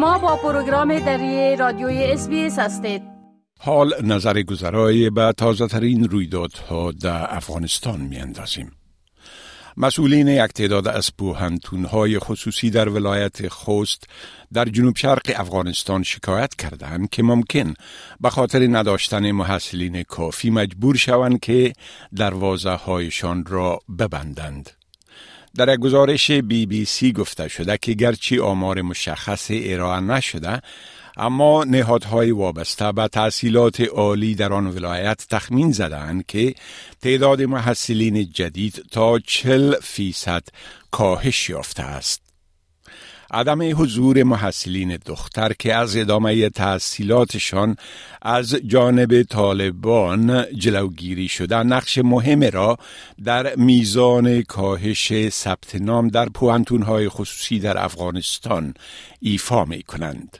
شما با پروگرام دری رادیوی اس هستید حال نظر گذرای به تازه ترین رویدادها در افغانستان می اندازیم. مسئولین یک تعداد از های خصوصی در ولایت خوست در جنوب شرق افغانستان شکایت کردند که ممکن به خاطر نداشتن محصلین کافی مجبور شوند که دروازه هایشان را ببندند. در یک گزارش بی بی سی گفته شده که گرچه آمار مشخص ارائه نشده اما نهادهای وابسته به تحصیلات عالی در آن ولایت تخمین زدند که تعداد محصلین جدید تا 40 فیصد کاهش یافته است. عدم حضور محصلین دختر که از ادامه تحصیلاتشان از جانب طالبان جلوگیری شده نقش مهم را در میزان کاهش ثبت نام در پوانتونهای خصوصی در افغانستان ایفا می کنند.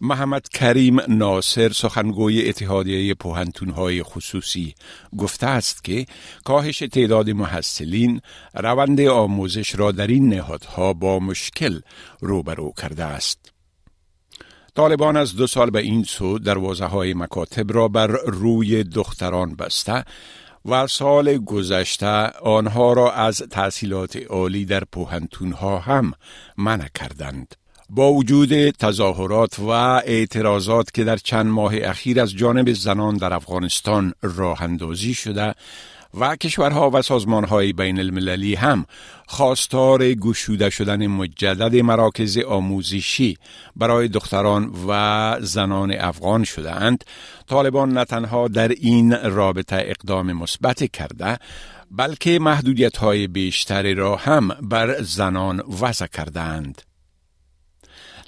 محمد کریم ناصر سخنگوی اتحادیه پوهنتونهای خصوصی گفته است که کاهش تعداد محصلین روند آموزش را در این نهادها با مشکل روبرو کرده است. طالبان از دو سال به این سو دروازه های مکاتب را بر روی دختران بسته و سال گذشته آنها را از تحصیلات عالی در پوهنتونها هم منع کردند. با وجود تظاهرات و اعتراضات که در چند ماه اخیر از جانب زنان در افغانستان راه اندازی شده و کشورها و سازمانهای بین المللی هم خواستار گشوده شدن مجدد مراکز آموزشی برای دختران و زنان افغان شدهاند طالبان نه تنها در این رابطه اقدام مثبت کرده بلکه محدودیت های بیشتری را هم بر زنان وضع کردند.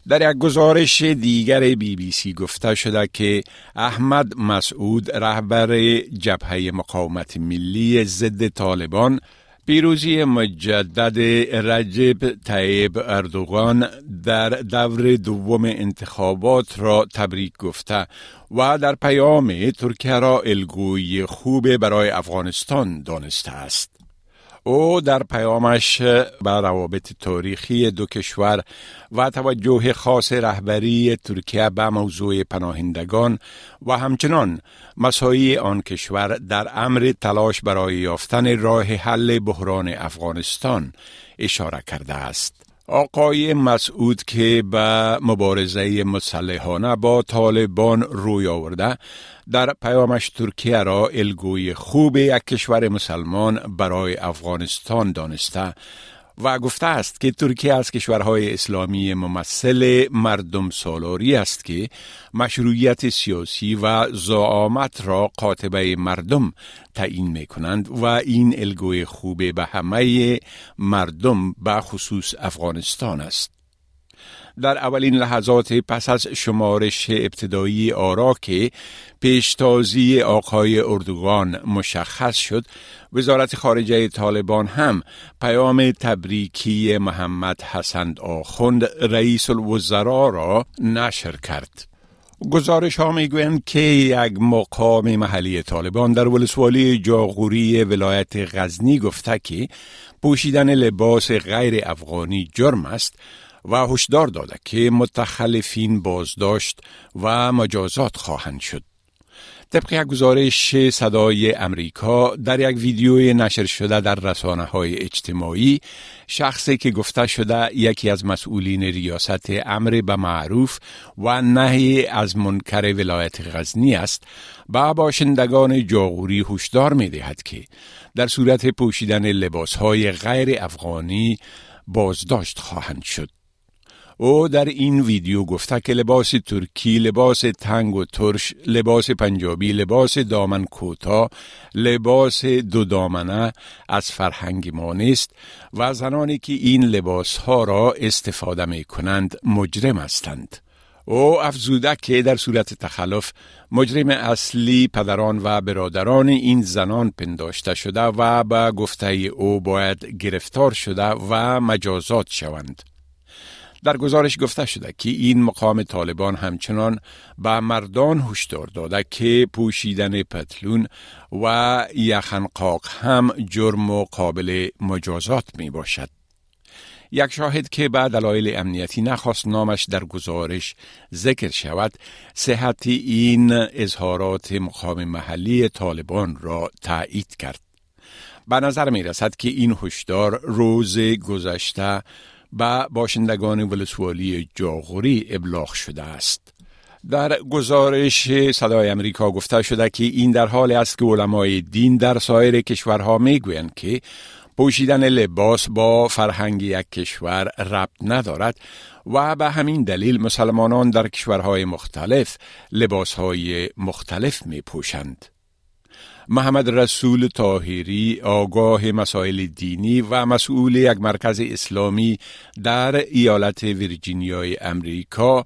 در یک گزارش دیگر بی بی سی گفته شده که احمد مسعود رهبر جبهه مقاومت ملی ضد طالبان پیروزی مجدد رجب طیب اردوغان در دور دوم انتخابات را تبریک گفته و در پیام ترکیه را الگوی خوب برای افغانستان دانسته است. او در پیامش به روابط تاریخی دو کشور و توجه خاص رهبری ترکیه به موضوع پناهندگان و همچنان مسایی آن کشور در امر تلاش برای یافتن راه حل بحران افغانستان اشاره کرده است. آقای مسعود که به مبارزه مسلحانه با طالبان روی آورده در پیامش ترکیه را الگوی خوب یک کشور مسلمان برای افغانستان دانسته. و گفته است که ترکیه از کشورهای اسلامی ممثل مردم سالاری است که مشروعیت سیاسی و زعامت را قاطبه مردم تعیین می کنند و این الگوی خوب به همه مردم به خصوص افغانستان است. در اولین لحظات پس از شمارش ابتدایی آرا که پیشتازی آقای اردوغان مشخص شد وزارت خارجه طالبان هم پیام تبریکی محمد حسن آخوند رئیس الوزراء را نشر کرد. گزارش ها می‌گویند که یک مقام محلی طالبان در ولسوالی جاغوری ولایت غزنی گفته که پوشیدن لباس غیر افغانی جرم است. و هشدار داده که متخلفین بازداشت و مجازات خواهند شد. طبق یک گزارش صدای امریکا در یک ویدیوی نشر شده در رسانه های اجتماعی شخصی که گفته شده یکی از مسئولین ریاست امر به معروف و نهی از منکر ولایت غزنی است با باشندگان جاغوری هشدار می دهد که در صورت پوشیدن لباس های غیر افغانی بازداشت خواهند شد. او در این ویدیو گفته که لباس ترکی، لباس تنگ و ترش، لباس پنجابی، لباس دامن کوتا، لباس دو دامنه از فرهنگ ما نیست و زنانی که این لباس ها را استفاده می کنند مجرم هستند. او افزوده که در صورت تخلف مجرم اصلی پدران و برادران این زنان پنداشته شده و به گفته او باید گرفتار شده و مجازات شوند. در گزارش گفته شده که این مقام طالبان همچنان به مردان هشدار داده که پوشیدن پتلون و یخنقاق هم جرم و قابل مجازات می باشد. یک شاهد که به دلایل امنیتی نخواست نامش در گزارش ذکر شود صحت این اظهارات مقام محلی طالبان را تایید کرد به نظر می رسد که این هشدار روز گذشته به باشندگان ولسوالی جاغوری ابلاغ شده است. در گزارش صدای امریکا گفته شده که این در حال است که علمای دین در سایر کشورها می‌گویند که پوشیدن لباس با فرهنگ یک کشور ربط ندارد و به همین دلیل مسلمانان در کشورهای مختلف لباسهای مختلف می پوشند. محمد رسول طاهری آگاه مسائل دینی و مسئول یک مرکز اسلامی در ایالت ویرجینیای امریکا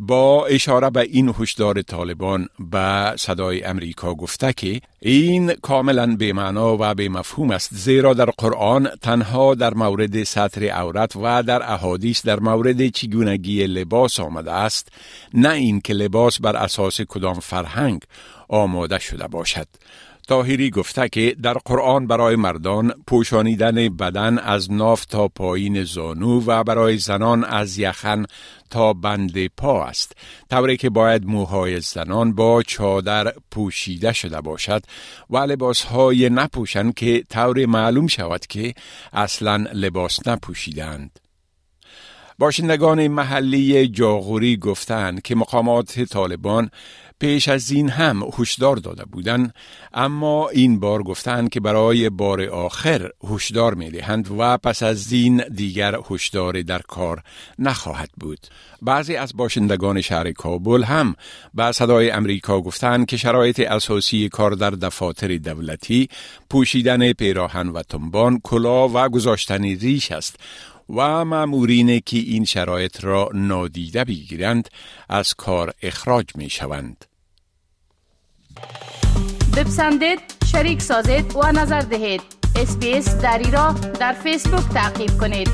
با اشاره به این هشدار طالبان به صدای امریکا گفته که این کاملا به معنا و به مفهوم است زیرا در قرآن تنها در مورد سطر عورت و در احادیث در مورد چگونگی لباس آمده است نه این که لباس بر اساس کدام فرهنگ آماده شده باشد. تاهیری گفته که در قرآن برای مردان پوشانیدن بدن از ناف تا پایین زانو و برای زنان از یخن تا بند پا است. طوری که باید موهای زنان با چادر پوشیده شده باشد و لباس های نپوشند که طور معلوم شود که اصلا لباس نپوشیدند. باشندگان محلی جاغوری گفتند که مقامات طالبان پیش از این هم هشدار داده بودند اما این بار گفتند که برای بار آخر هشدار می دهند و پس از این دیگر هشدار در کار نخواهد بود. بعضی از باشندگان شهر کابل هم به صدای امریکا گفتند که شرایط اساسی کار در دفاتر دولتی پوشیدن پیراهن و تنبان کلا و گذاشتن ریش است. و مامورین که این شرایط را نادیده بگیرند از کار اخراج می شوند. بپسندید، شریک سازید و نظر دهید. اسپیس دری را در فیسبوک تعقیب کنید.